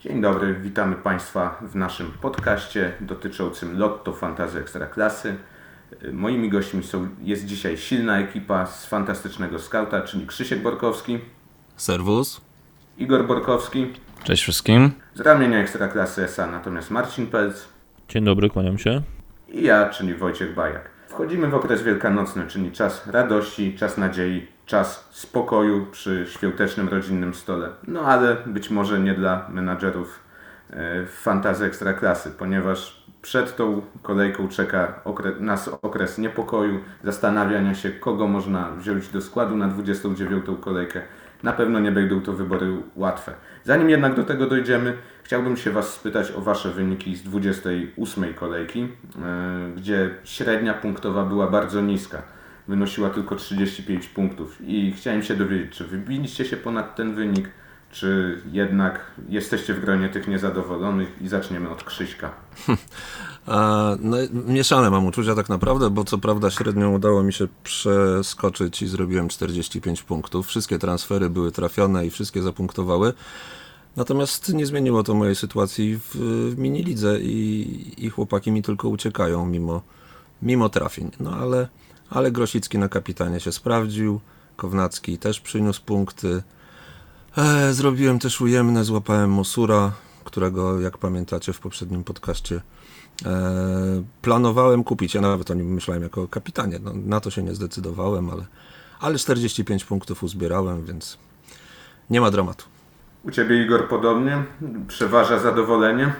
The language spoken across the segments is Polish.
Dzień dobry, witamy Państwa w naszym podcaście dotyczącym Lotto Fantazy Ekstraklasy. Moimi gośćmi są, jest dzisiaj silna ekipa z fantastycznego skauta, czyli Krzysiek Borkowski, Serwus. Igor Borkowski, Cześć wszystkim. z ramienia Ekstraklasy SA, natomiast Marcin Pelc Dzień dobry, kłaniam się. i ja, czyli Wojciech Bajak. Wchodzimy w okres wielkanocny, czyli czas radości, czas nadziei, czas spokoju przy świątecznym rodzinnym stole. No ale być może nie dla menadżerów e, fantazy ekstraklasy, ponieważ przed tą kolejką czeka nas okres niepokoju, zastanawiania się, kogo można wziąć do składu na 29. kolejkę. Na pewno nie będą to wybory łatwe. Zanim jednak do tego dojdziemy, chciałbym się Was spytać o Wasze wyniki z 28. kolejki, yy, gdzie średnia punktowa była bardzo niska. Wynosiła tylko 35 punktów i chciałem się dowiedzieć, czy wybiliście się ponad ten wynik, czy jednak jesteście w gronie tych niezadowolonych i zaczniemy od Krzyśka. No, mieszane mam uczucia tak naprawdę, bo co prawda średnio udało mi się przeskoczyć i zrobiłem 45 punktów. Wszystkie transfery były trafione i wszystkie zapunktowały. Natomiast nie zmieniło to mojej sytuacji w, w minilidze i, i chłopaki mi tylko uciekają mimo, mimo trafień. No ale, ale Grosicki na kapitanie się sprawdził, Kownacki też przyniósł punkty. E, zrobiłem też ujemne, złapałem Mosura, którego jak pamiętacie w poprzednim podcaście e, planowałem kupić. Ja nawet o nim myślałem jako kapitanie. No, na to się nie zdecydowałem, ale, ale 45 punktów uzbierałem, więc nie ma dramatu. U Ciebie Igor podobnie? Przeważa zadowolenie?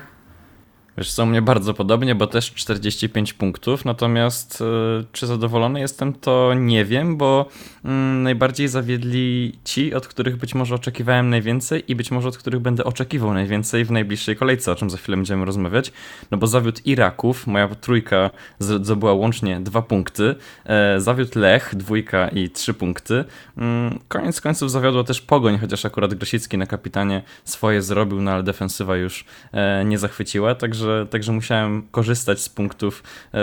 Wiesz u mnie bardzo podobnie, bo też 45 punktów, natomiast y, czy zadowolony jestem, to nie wiem, bo mm, najbardziej zawiedli ci, od których być może oczekiwałem najwięcej i być może od których będę oczekiwał najwięcej w najbliższej kolejce, o czym za chwilę będziemy rozmawiać, no bo zawiódł Iraków, moja trójka zdobyła łącznie dwa punkty, e, zawiódł Lech, dwójka i trzy punkty, mm, koniec końców zawiodła też Pogoń, chociaż akurat Grosicki na kapitanie swoje zrobił, no ale defensywa już e, nie zachwyciła, także, także musiałem korzystać z punktów e,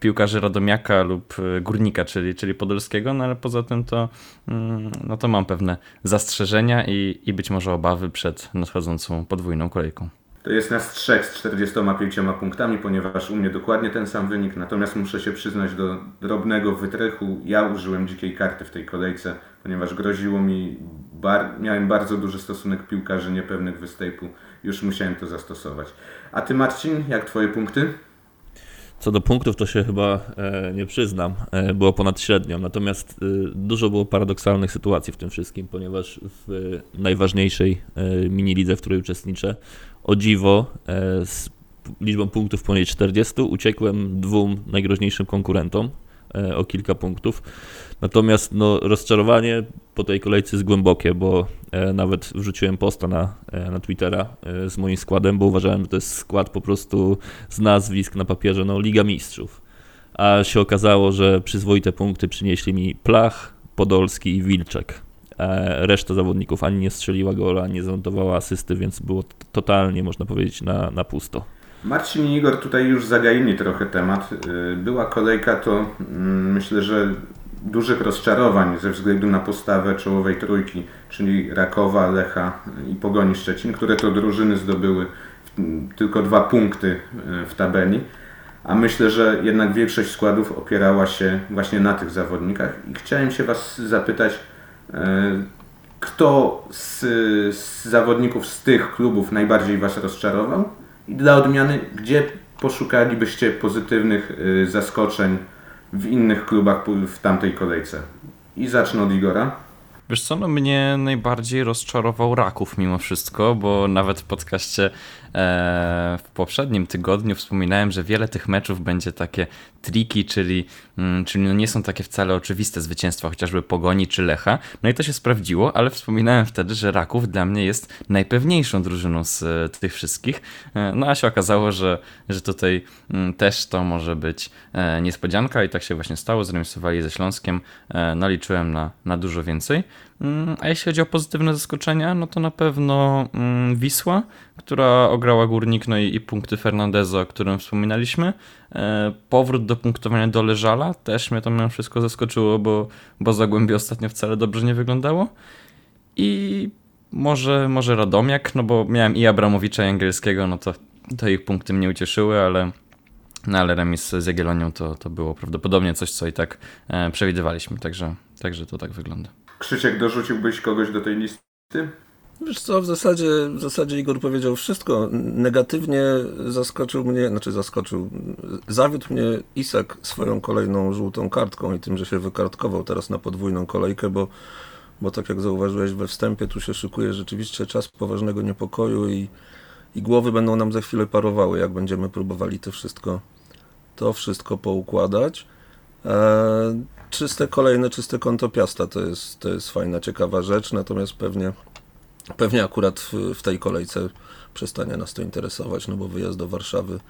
piłkarzy Radomiaka lub e, Górnika, czyli, czyli Podolskiego, no ale poza tym to, mm, no to mam pewne zastrzeżenia i, i być może obawy przed nadchodzącą podwójną kolejką. To jest nas trzech z 45 punktami, ponieważ u mnie dokładnie ten sam wynik, natomiast muszę się przyznać do drobnego wytrychu. Ja użyłem dzikiej karty w tej kolejce, ponieważ groziło mi, bar- miałem bardzo duży stosunek piłkarzy niepewnych występu, już musiałem to zastosować. A Ty Marcin, jak Twoje punkty? Co do punktów, to się chyba e, nie przyznam. E, było ponad średnią. Natomiast e, dużo było paradoksalnych sytuacji w tym wszystkim, ponieważ w e, najważniejszej e, minilidze, w której uczestniczę, o dziwo e, z liczbą punktów poniżej 40 uciekłem dwóm najgroźniejszym konkurentom o kilka punktów. Natomiast no, rozczarowanie po tej kolejce jest głębokie, bo e, nawet wrzuciłem posta na, e, na Twittera e, z moim składem, bo uważałem, że to jest skład po prostu z nazwisk na papierze, no Liga Mistrzów. A się okazało, że przyzwoite punkty przynieśli mi Plach, Podolski i Wilczek. E, reszta zawodników ani nie strzeliła gola, ani zanotowała asysty, więc było totalnie, można powiedzieć, na, na pusto. Marcin i Igor tutaj już zagaili trochę temat. Yy, Była kolejka to mm, myślę, że dużych rozczarowań ze względu na postawę czołowej trójki, czyli Rakowa, Lecha i Pogoni Szczecin, które to drużyny zdobyły tylko dwa punkty yy, w tabeli. A myślę, że jednak większość składów opierała się właśnie na tych zawodnikach. I chciałem się Was zapytać, yy, kto z, z zawodników z tych klubów najbardziej Was rozczarował? Dla odmiany, gdzie poszukalibyście pozytywnych y, zaskoczeń w innych klubach w tamtej kolejce? I zacznę od Igora. Wiesz co, no mnie najbardziej rozczarował Raków mimo wszystko, bo nawet w podcaście w poprzednim tygodniu wspominałem, że wiele tych meczów będzie takie triki, czyli, mm, czyli no nie są takie wcale oczywiste zwycięstwa, chociażby Pogoni czy Lecha. No i to się sprawdziło, ale wspominałem wtedy, że Raków dla mnie jest najpewniejszą drużyną z e, tych wszystkich. E, no a się okazało, że, że tutaj mm, też to może być e, niespodzianka i tak się właśnie stało. Zremisowali ze Śląskiem, e, no liczyłem na, na dużo więcej. Mm, A jeśli chodzi o pozytywne zaskoczenia, no to na pewno mm, Wisła, która ograła Górnik, no i, punkty Fernandeza, o którym wspominaliśmy. E, Powrót do punktowania do Leżala, też mnie to mimo wszystko zaskoczyło, bo, bo Zagłębie ostatnio wcale dobrze nie wyglądało. I może, może Radomiak, no bo miałem i Abramowicza i Angielskiego, no to, to ich punkty mnie ucieszyły, ale, no ale remis z Jagiellonią to, to było prawdopodobnie coś, co i tak e, przewidywaliśmy, także, także to tak wygląda. Krzysiek, dorzuciłbyś kogoś do tej listy? Wiesz co, w zasadzie, w zasadzie Igor powiedział wszystko. Negatywnie zaskoczył mnie, znaczy zaskoczył, zawiódł mnie Isak swoją kolejną żółtą kartką i tym, że się wykartkował teraz na podwójną kolejkę, bo, bo tak jak zauważyłeś we wstępie, tu się szykuje rzeczywiście czas poważnego niepokoju i, i głowy będą nam za chwilę parowały, jak będziemy próbowali to wszystko, to wszystko poukładać. E, czyste kolejne, czyste konto Piasta to jest, to jest fajna, ciekawa rzecz, natomiast pewnie Pewnie akurat w, w tej kolejce przestanie nas to interesować, no bo wyjazd do Warszawy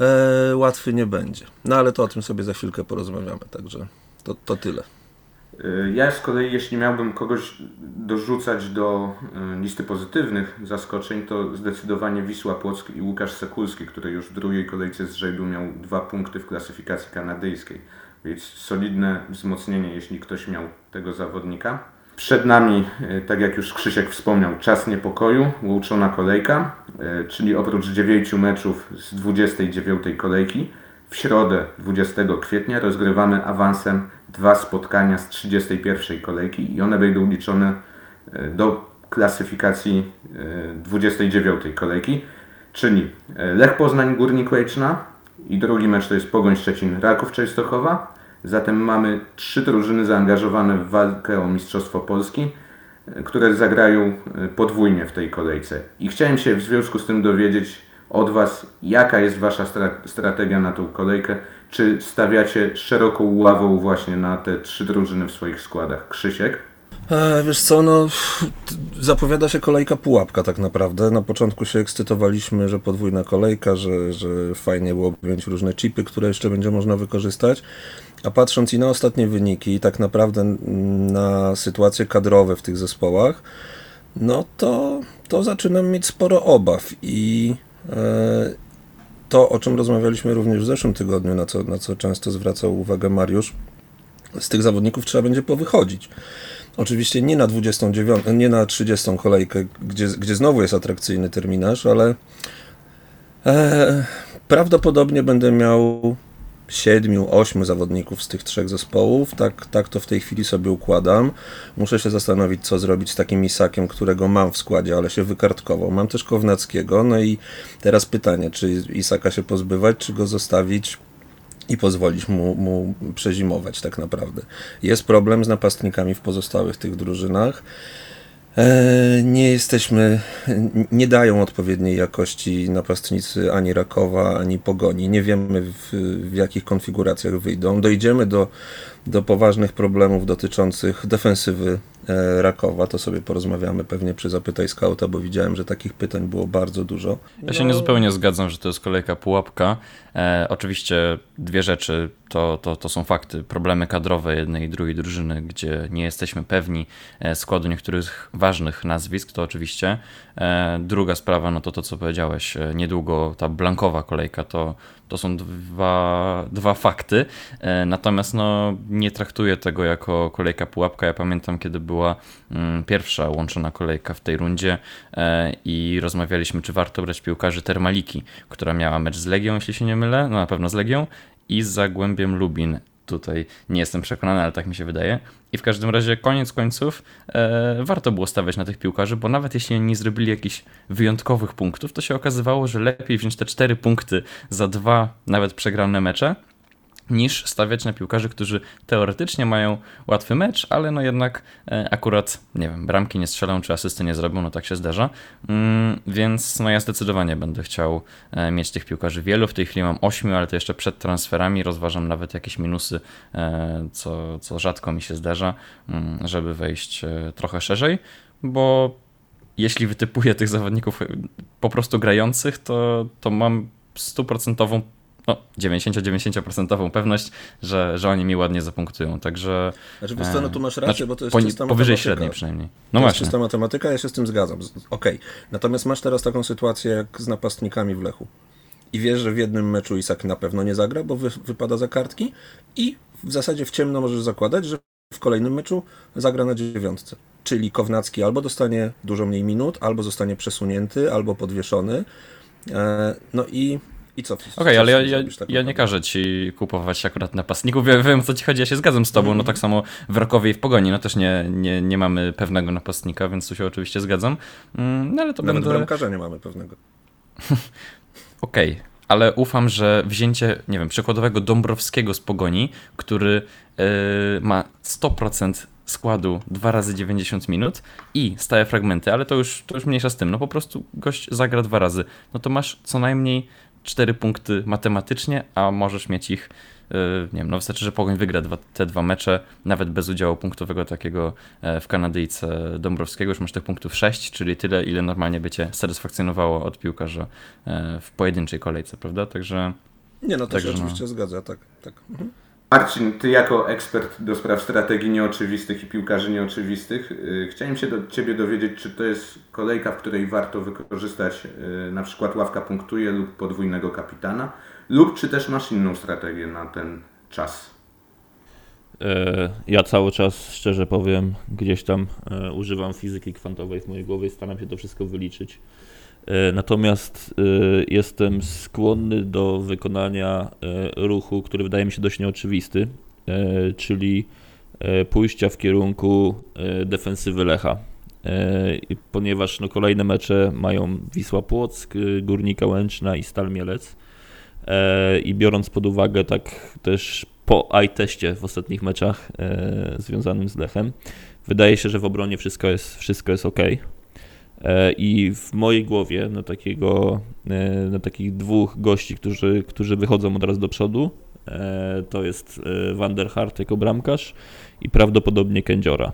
e, łatwy nie będzie. No ale to o tym sobie za chwilkę porozmawiamy, także to, to tyle. Y, Ja z kolei, jeśli miałbym kogoś dorzucać do y, listy pozytywnych zaskoczeń, to zdecydowanie Wisła Płock i Łukasz Sekulski, który już w drugiej kolejce z rzędu miał dwa punkty w klasyfikacji kanadyjskiej. Więc solidne wzmocnienie, jeśli ktoś miał tego zawodnika. Przed nami, y, tak jak już Krzysiek wspomniał, czas niepokoju, łączona kolejka, y, czyli oprócz 9 meczów z 29 kolejki, w środę 20 kwietnia rozgrywamy awansem dwa spotkania z 31 kolejki i one będą liczone e, do klasyfikacji e, 29 kolejki, czyli e, Lech Poznań Górnik Łęczna i drugi mecz to jest Pogoń Szczecin Raków Częstochowa. Zatem mamy trzy drużyny zaangażowane w walkę o Mistrzostwo Polski, e, które zagrają e, podwójnie w tej kolejce. I chciałem się w związku z tym dowiedzieć od Was, jaka jest Wasza stra- strategia na tą kolejkę. Czy stawiacie szeroką ławą właśnie na te trzy drużyny w swoich składach? Krzysiek? E, wiesz co, no zapowiada się kolejka pułapka tak naprawdę. Na początku się ekscytowaliśmy, że podwójna kolejka, że, że fajnie byłoby mieć różne chipy, które jeszcze będzie można wykorzystać. A patrząc i na ostatnie wyniki, i tak naprawdę na sytuacje kadrowe w tych zespołach, no to, to zaczynam mieć sporo obaw i e, to, o czym rozmawialiśmy również w zeszłym tygodniu, na co, na co często zwracał uwagę Mariusz, z tych zawodników trzeba będzie powychodzić. Oczywiście nie na 29, nie na 30 kolejkę, gdzie, gdzie znowu jest atrakcyjny terminarz, ale e, prawdopodobnie będę miał 7, 8 zawodników z tych trzech zespołów. Tak, tak to w tej chwili sobie układam. Muszę się zastanowić, co zrobić z takim Isakiem, którego mam w składzie, ale się wykartkował. Mam też Kownackiego. No i teraz pytanie, czy Isaka się pozbywać, czy go zostawić i pozwolić mu, mu przezimować tak naprawdę. Jest problem z napastnikami w pozostałych tych drużynach. E, Nie jesteśmy, nie dają odpowiedniej jakości napastnicy ani Rakowa, ani Pogoni. Nie wiemy w, w jakich konfiguracjach wyjdą. Dojdziemy do, do poważnych problemów dotyczących defensywy Rakowa. To sobie porozmawiamy pewnie przy Zapytaj Skauta, bo widziałem, że takich pytań było bardzo dużo. Ja się nie zupełnie zgadzam, że to jest kolejka pułapka. E, oczywiście dwie rzeczy to, to, to są fakty. Problemy kadrowe jednej i drugiej drużyny, gdzie nie jesteśmy pewni e, składu niektórych ważnych nazwisk, to oczywiście. E, druga sprawa, no to to, co powiedziałeś, e, niedługo ta blankowa kolejka, to, to są dwa, dwa fakty. E, natomiast no, nie traktuję tego jako kolejka pułapka. Ja pamiętam, kiedy była mm, pierwsza łączona kolejka w tej rundzie e, i rozmawialiśmy, czy warto brać piłkarzy Termaliki, która miała mecz z Legią, jeśli się nie mylę, no na pewno z Legią i z Zagłębiem Lubin. Tutaj nie jestem przekonany, ale tak mi się wydaje. I w każdym razie, koniec końców, e, warto było stawiać na tych piłkarzy, bo nawet jeśli nie zrobili jakichś wyjątkowych punktów, to się okazywało, że lepiej wziąć te cztery punkty za dwa nawet przegrane mecze, niż stawiać na piłkarzy, którzy teoretycznie mają łatwy mecz, ale no jednak e, akurat, nie wiem, bramki nie strzelą, czy asysty nie zrobią, no tak się zdarza. Mm, więc no ja zdecydowanie będę chciał e, mieć tych piłkarzy wielu. W tej chwili mam ośmiu, ale to jeszcze przed transferami rozważam nawet jakieś minusy, e, co, co rzadko mi się zdarza, mm, żeby wejść trochę szerzej, bo jeśli wytypuję tych zawodników po prostu grających, to, to mam stuprocentową no, 90-90% pewność, że, że oni mi ładnie zapunktują, także Znaczy, wiesz co, no tu masz rację, znaczy, bo to jest poni- czysta powyżej matematyka. średniej przynajmniej. No to jest właśnie. czysta matematyka, ja się z tym zgadzam. Okej. Natomiast masz teraz taką sytuację jak z napastnikami w Lechu. I wiesz, że w jednym meczu Isak na pewno nie zagra, bo wy, wypada za kartki i w zasadzie w ciemno możesz zakładać, że w kolejnym meczu zagra na dziewiątce. czyli Kownacki albo dostanie dużo mniej minut, albo zostanie przesunięty, albo podwieszony. E, No i, i co? Okej, ale ja, ja, ja nie każę ci kupować akurat napastników. Wiem, wiem o co ci chodzi, ja się zgadzam z tobą. Mhm. No tak samo w Rakowie i w Pogoni, no też nie, nie, nie mamy pewnego napastnika, więc tu się oczywiście zgadzam. Mm, No ale to Nawet będę... bramkarza nie mamy pewnego. Okej, ale ufam, że wzięcie, nie wiem, przykładowego Dąbrowskiego z Pogoni, który yy, ma 100% składu 2 razy 90 minut i stałe fragmenty, ale to już, to już mniejsza z tym, no po prostu gość zagra dwa razy, no to masz co najmniej 4 punkty matematycznie, a możesz mieć ich, yy, nie wiem, no wystarczy, że Pogoń wygra dwa, te dwa mecze, nawet bez udziału punktowego takiego e, w Kanadyjce Dąbrowskiego, już masz tych punktów 6, czyli tyle, ile normalnie by cię satysfakcjonowało od piłkarza e, w pojedynczej kolejce, prawda? Także Nie, no to się Także no. oczywiście zgadza, tak. tak. Mhm. Marcin, ty jako ekspert do spraw strategii nieoczywistych i piłkarzy nieoczywistych, yy, chciałem się do Ciebie dowiedzieć, czy to jest kolejka, w której warto wykorzystać yy, na przykład ławka punktuje lub podwójnego kapitana, lub czy też masz inną strategię na ten czas? E, Ja cały czas, szczerze powiem, gdzieś tam e, używam fizyki kwantowej w mojej głowie staram się to wszystko wyliczyć. E, Natomiast e, jestem skłonny do wykonania e, ruchu, który wydaje mi się dość nieoczywisty, czyli pójścia w kierunku defensywy Lecha. Ponieważ no, kolejne mecze mają Wisła Płock, Górnika Łęczna i Stal Mielec. I biorąc pod uwagę tak też po eye-teście w ostatnich meczach związanym z Lechem, wydaje się, że w obronie wszystko jest, wszystko jest ok. E, I w mojej głowie na, takiego, e, na takich dwóch gości, którzy, którzy wychodzą od razu do przodu, e, to jest Van der Hart jako bramkarz i prawdopodobnie Kędziora.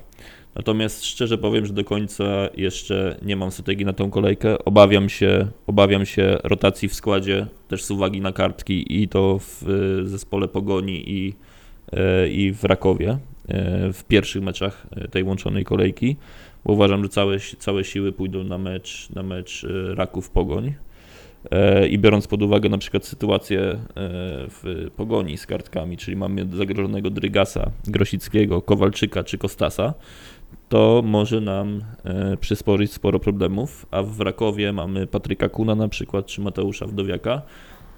Natomiast szczerze powiem, że do końca jeszcze nie mam strategii na tą kolejkę. Obawiam się, obawiam się rotacji w składzie, też z uwagi na kartki i to w zespole Pogoni i, i w Rakowie w pierwszych meczach e, tej łączonej kolejki, bo uważam, że całe, całe siły pójdą na mecz, na mecz e, Raków Pogoń. E, I biorąc pod uwagę na przykład sytuację e, w pogoni z kartkami, czyli mamy zagrożonego Drygasa, Grosickiego, Kowalczyka czy Kostasa, to może nam e, przysporzyć sporo problemów. A w Rakowie mamy Patryka Kuna na przykład, czy Mateusza Wdowiaka,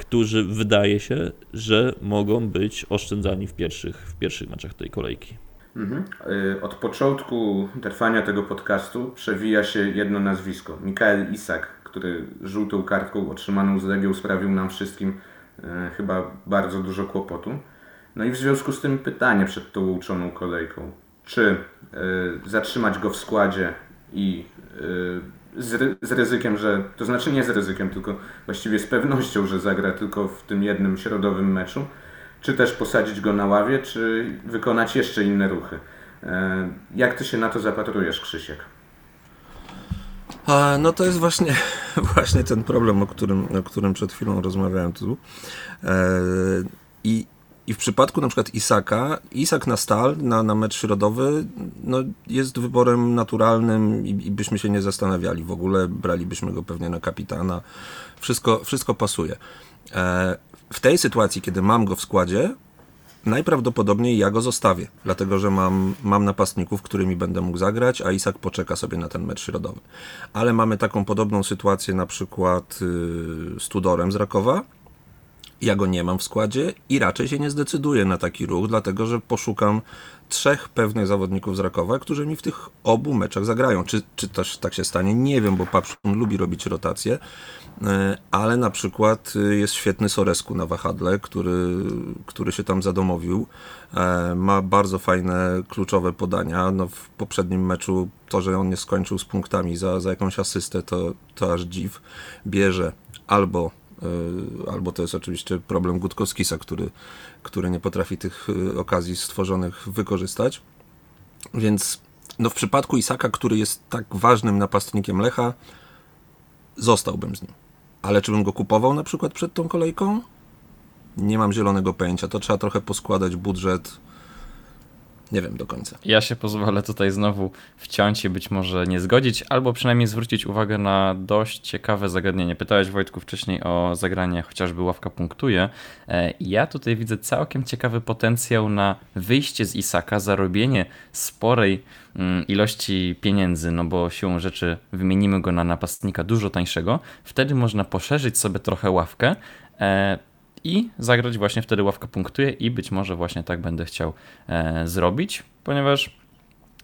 którzy wydaje się, że mogą być oszczędzani w pierwszych, w pierwszych meczach tej kolejki. Mhm. Yy, Od początku trwania tego podcastu przewija się jedno nazwisko. Mikael Isak, który żółtą kartką otrzymaną z Legią sprawił nam wszystkim e, chyba bardzo dużo kłopotu. No i w związku z tym pytanie przed tą uczoną kolejką. Czy e, zatrzymać go w składzie i z, z ryzykiem, że, to znaczy nie z ryzykiem, tylko właściwie z pewnością, że zagra tylko w tym jednym środowym meczu, czy też posadzić go na ławie, czy wykonać jeszcze inne ruchy. E, Jak ty się na to zapatrujesz, Krzysiek? A, no to jest właśnie, właśnie ten problem, o którym, o którym przed chwilą rozmawiałem tu. E, i, I w przypadku na przykład Isaka, Isak na stal, na, na mecz środowy, no jest wyborem naturalnym i, i byśmy się nie zastanawiali. W ogóle bralibyśmy go pewnie na kapitana. Wszystko, wszystko pasuje. E, w tej sytuacji, kiedy mam go w składzie, Najprawdopodobniej ja go zostawię, dlatego że mam, mam napastników, którymi będę mógł zagrać, a Isak poczeka sobie na ten mecz środowy. Ale mamy taką podobną sytuację na przykład yy, z Tudorem z Rakowa. Ja go nie mam w składzie i raczej się nie zdecyduję na taki ruch, dlatego że poszukam trzech pewnych zawodników z Rakowa, którzy mi w tych obu meczach zagrają. Czy, czy też tak się stanie? Nie wiem, bo Papszun lubi robić rotacje, e, ale na przykład e, jest świetny Soresku na wahadle, który, który się tam zadomowił. E, Ma bardzo fajne, kluczowe podania. No, w poprzednim meczu to, że on nie skończył z punktami za, za jakąś asystę, to, to aż dziw. Bierze albo albo to jest oczywiście problem Gutkowskisa, który, który nie potrafi tych y, okazji stworzonych wykorzystać. Więc no w przypadku Isaka, który jest tak ważnym napastnikiem Lecha, zostałbym z nim. Ale czy bym go kupował na przykład przed tą kolejką? Nie mam zielonego pojęcia. To trzeba trochę poskładać budżet. Nie wiem do końca. Ja się pozwolę tutaj znowu wciąć i być może nie zgodzić, albo przynajmniej zwrócić uwagę na dość ciekawe zagadnienie. Pytałeś Wojtku wcześniej o zagranie, chociażby ławka punktuje. E, Ja tutaj widzę całkiem ciekawy potencjał na wyjście z Isaka, zarobienie sporej mm, ilości pieniędzy, no bo siłą rzeczy wymienimy go na napastnika dużo tańszego. Wtedy można poszerzyć sobie trochę ławkę. I zagrać właśnie wtedy ławka punktuje i być może właśnie tak będę chciał e, zrobić, ponieważ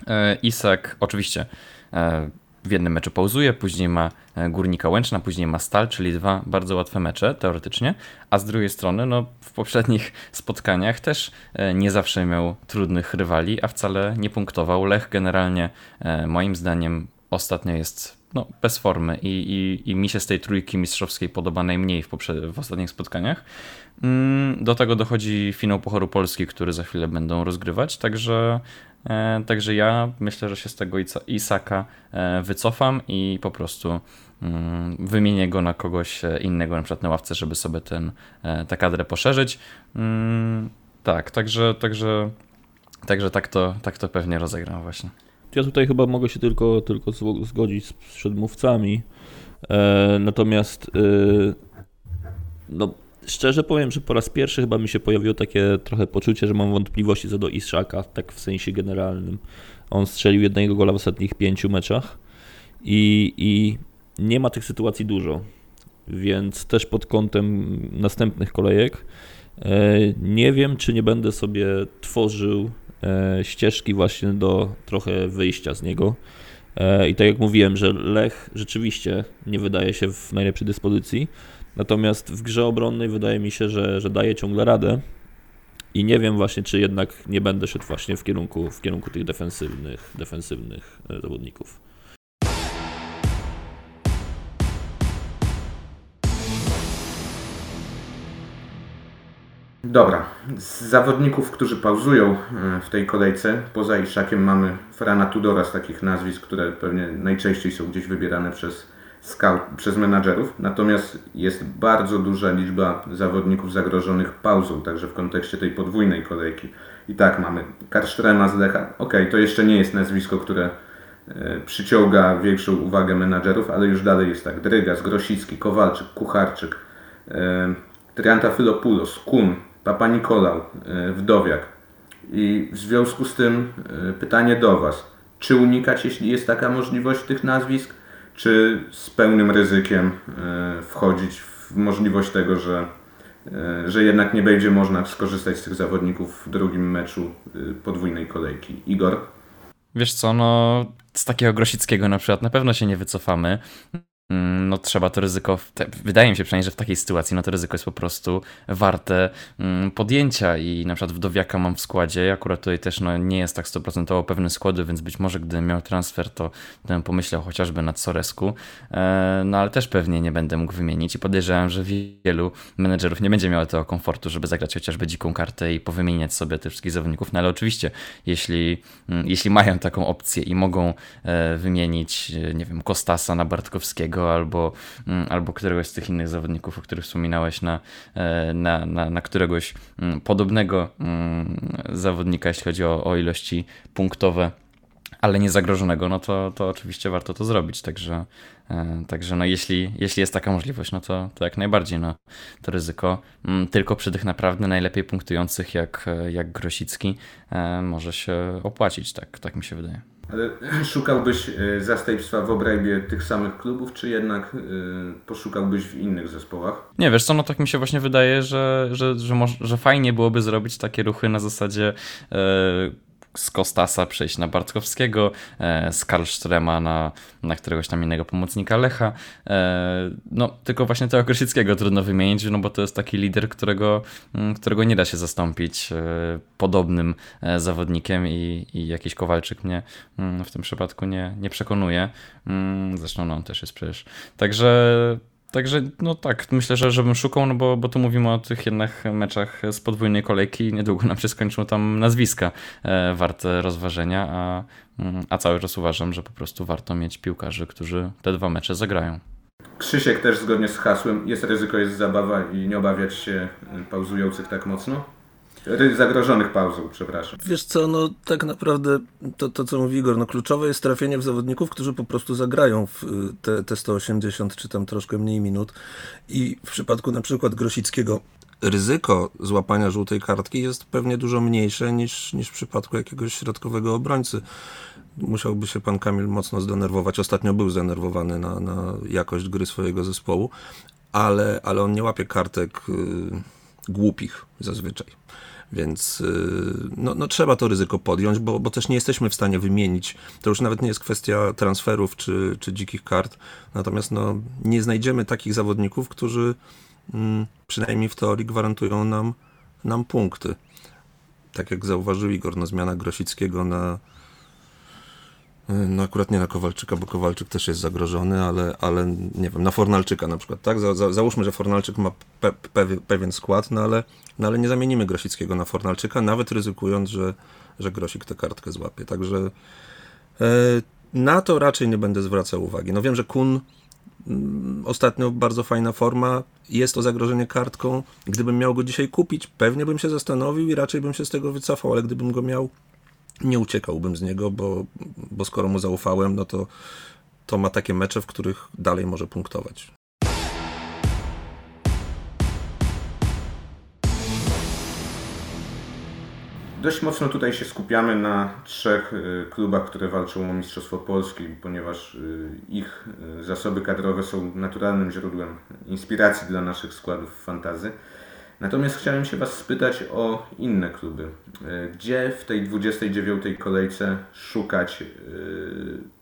e, Isak oczywiście e, w jednym meczu pauzuje, później ma Górnika Łęczna, później ma Stal, czyli dwa bardzo łatwe mecze teoretycznie, a z drugiej strony no, w poprzednich spotkaniach też nie zawsze miał trudnych rywali, a wcale nie punktował. Lech generalnie moim zdaniem ostatnio jest no, bez formy i, i, i mi się z tej trójki mistrzowskiej podoba najmniej w, w ostatnich spotkaniach. Mm, Do tego dochodzi finał Pucharu Polski, który za chwilę będą rozgrywać, także, e, także ja myślę, że się z tego Isa- Isaka e, wycofam i po prostu mm, wymienię go na kogoś e, innego, na przykład na ławce, żeby sobie ten, e, tę kadrę poszerzyć. Mm, Tak, także, także, także tak, to, tak to pewnie rozegram właśnie. Ja tutaj chyba mogę się tylko, tylko zgodzić z przedmówcami. E, natomiast e, no, szczerze powiem, że po raz pierwszy chyba mi się pojawiło takie trochę poczucie, że mam wątpliwości co do Iszaka, tak w sensie generalnym. On strzelił jednego gola w ostatnich pięciu meczach i, i nie ma tych sytuacji dużo, więc też pod kątem następnych kolejek e, nie wiem, czy nie będę sobie tworzył ścieżki właśnie do trochę wyjścia z niego. E, I tak jak mówiłem, że Lech rzeczywiście nie wydaje się w najlepszej dyspozycji, natomiast w grze obronnej wydaje mi się, że, że daje ciągle radę. I nie wiem właśnie, czy jednak nie będę szedł właśnie w kierunku, w kierunku tych defensywnych, defensywnych e, zawodników. Dobra, z zawodników, którzy pauzują e, w tej kolejce, poza Iszakiem mamy Frana Tudora z takich nazwisk, które pewnie najczęściej są gdzieś wybierane przez scout, przez menadżerów. Natomiast jest bardzo duża liczba zawodników zagrożonych pauzą, także w kontekście tej podwójnej kolejki. I tak mamy Karsztrema z Lecha. Okej, to jeszcze nie jest nazwisko, które e, przyciąga większą uwagę menadżerów, ale już dalej jest tak. Drygas, Grosicki, Kowalczyk, Kucharczyk, e, Triantafylopoulos, Kun, Papa Nikolau, e, Wdowiak. I w związku z tym e, pytanie do Was. Czy unikać, jeśli jest taka możliwość tych nazwisk, czy z pełnym ryzykiem e, wchodzić w możliwość tego, że, że jednak nie będzie można skorzystać z tych zawodników w drugim meczu podwójnej kolejki? Igor? Wiesz co, no z takiego Grosickiego na przykład na pewno się nie wycofamy. Mm, No trzeba to ryzyko, wydaje mi się przynajmniej, że w takiej sytuacji no to ryzyko jest po prostu warte mm, podjęcia i na przykład Wdowiaka mam w składzie, akurat tutaj też no, nie jest tak stoprocentowo pewny składu, więc być może gdybym miał transfer, to bym pomyślał chociażby nad Soresku, e, no ale też pewnie nie będę mógł wymienić i podejrzewam, że wielu menedżerów nie będzie miało tego komfortu, żeby zagrać chociażby dziką kartę i powymieniać sobie tych wszystkich zawodników, no ale oczywiście, jeśli, mm, jeśli mają taką opcję i mogą e, wymienić, e, nie wiem, Kostasa na Bartkowskiego albo, mm, albo któregoś z tych innych zawodników, o których wspominałeś, na, e, na, na, na któregoś mm, podobnego mm, zawodnika, jeśli chodzi o, o ilości punktowe, ale nie zagrożonego, no to, to oczywiście warto to zrobić. Także, e, także no jeśli, jeśli jest taka możliwość, no to, to jak najbardziej no, to ryzyko. Tylko przy tych naprawdę najlepiej punktujących jak, jak Grosicki e, może się opłacić, tak, tak mi się wydaje. Szukałbyś e, zastępstwa w obrębie tych samych klubów, czy jednak e, poszukałbyś w innych zespołach? Nie, wiesz co, no tak mi się właśnie wydaje, że, że, że, moż, że fajnie byłoby zrobić takie ruchy na zasadzie e, z Kostasa przejść na Bartkowskiego, e, z Karlstrema na, na któregoś tam innego pomocnika Lecha. E, no, tylko właśnie tego Krysickiego trudno wymienić, no bo to jest taki lider, którego, m, którego nie da się zastąpić e, podobnym zawodnikiem i, i jakiś Kowalczyk mnie mm, w tym przypadku nie, nie przekonuje. Mm, Zresztą no, on też jest przecież. Także Także no tak, myślę, że żebym szukał, no bo, bo tu mówimy o tych jednak meczach z podwójnej kolejki i niedługo nam się skończą tam nazwiska e, warte rozważenia, a, mm, a cały czas uważam, że po prostu warto mieć piłkarzy, którzy te dwa mecze zagrają. Krzysiek też zgodnie z hasłem jest ryzyko, jest zabawa i nie obawiać się pauzujących tak mocno? Zagrożonych pauzą, przepraszam. Wiesz co, no tak naprawdę to, to co mówi Igor, no kluczowe jest trafienie w zawodników, którzy po prostu zagrają w y, te, te 180 czy tam troszkę mniej minut i w przypadku na przykład Grosickiego ryzyko złapania żółtej kartki jest pewnie dużo mniejsze niż, niż w przypadku jakiegoś środkowego obrońcy. Musiałby się pan Kamil mocno zdenerwować. Ostatnio był zdenerwowany na, na jakość gry swojego zespołu, ale, ale on nie łapie kartek y, głupich zazwyczaj. Więc y, no, no, trzeba to ryzyko podjąć, bo, bo też nie jesteśmy w stanie wymienić. To już nawet nie jest kwestia transferów czy, czy dzikich kart. Natomiast no, nie znajdziemy takich zawodników, którzy mm, przynajmniej w teorii gwarantują nam, nam punkty. Tak jak zauważył Igor, no, zmiana Grosickiego na. Y, No akurat nie na Kowalczyka, bo Kowalczyk też jest zagrożony, ale, ale nie wiem, na Fornalczyka na przykład, tak? Za, za, załóżmy, że Fornalczyk ma pe, pe, pewien skład, no ale, no ale nie zamienimy Grosickiego na Fornalczyka, nawet ryzykując, że, że Grosik tę kartkę złapie. Także e, na to raczej nie będę zwracał uwagi. No wiem, że Kun mm, ostatnio bardzo fajna forma, jest to zagrożenie kartką. Gdybym miał go dzisiaj kupić, pewnie bym się zastanowił i raczej bym się z tego wycofał, ale gdybym go miał, nie uciekałbym z niego, bo, bo skoro mu zaufałem, no to, to ma takie mecze, w których dalej może punktować. Dość mocno tutaj się skupiamy na trzech y, klubach, które walczą o Mistrzostwo Polski, ponieważ y, ich y, zasoby kadrowe są naturalnym źródłem inspiracji dla naszych składów fantazy. Natomiast chciałem się Was spytać o inne kluby. Y, Gdzie w tej 29. kolejce szukać y,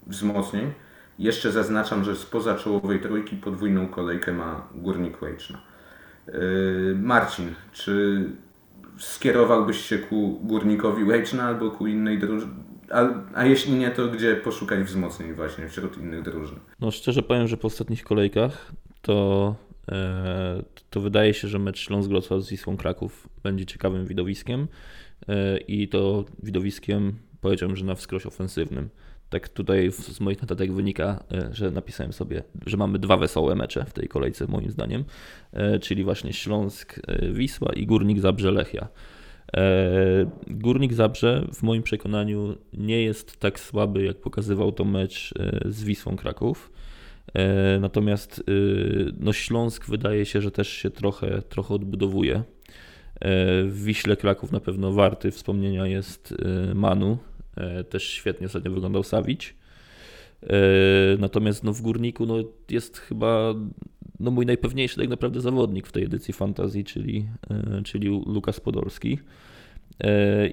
wzmocnień? Jeszcze zaznaczam, że spoza czołowej trójki podwójną kolejkę ma Górnik Łęczna. Y, Marcin, czy skierowałbyś się ku Górnikowi Łęczna albo ku innej drużynie? A, a jeśli nie, to gdzie poszukać wzmocnień właśnie wśród innych drużyn? No szczerze powiem, że po ostatnich kolejkach to, e, to wydaje się, że mecz Śląsk-Wrocław z Wisłą Kraków będzie ciekawym widowiskiem e, i to widowiskiem powiedziałbym, że na wskroś ofensywnym. Tak tutaj z moich notatek wynika, e, że napisałem sobie, że mamy dwa wesołe mecze w tej kolejce moim zdaniem, e, czyli właśnie Śląsk-Wisła i Górnik Zabrze-Lechia. E, Górnik Zabrze w moim przekonaniu nie jest tak słaby, jak pokazywał to mecz e, z Wisłą Kraków. E, Natomiast e, no Śląsk wydaje się, że też się trochę, trochę odbudowuje. E, W Wiśle Kraków na pewno warty wspomnienia jest Manu. Też świetnie ostatnio wyglądał Sawić. Natomiast no w Górniku no jest chyba no mój najpewniejszy tak naprawdę zawodnik w tej edycji Fantazji, czyli, czyli Lukas Podolski.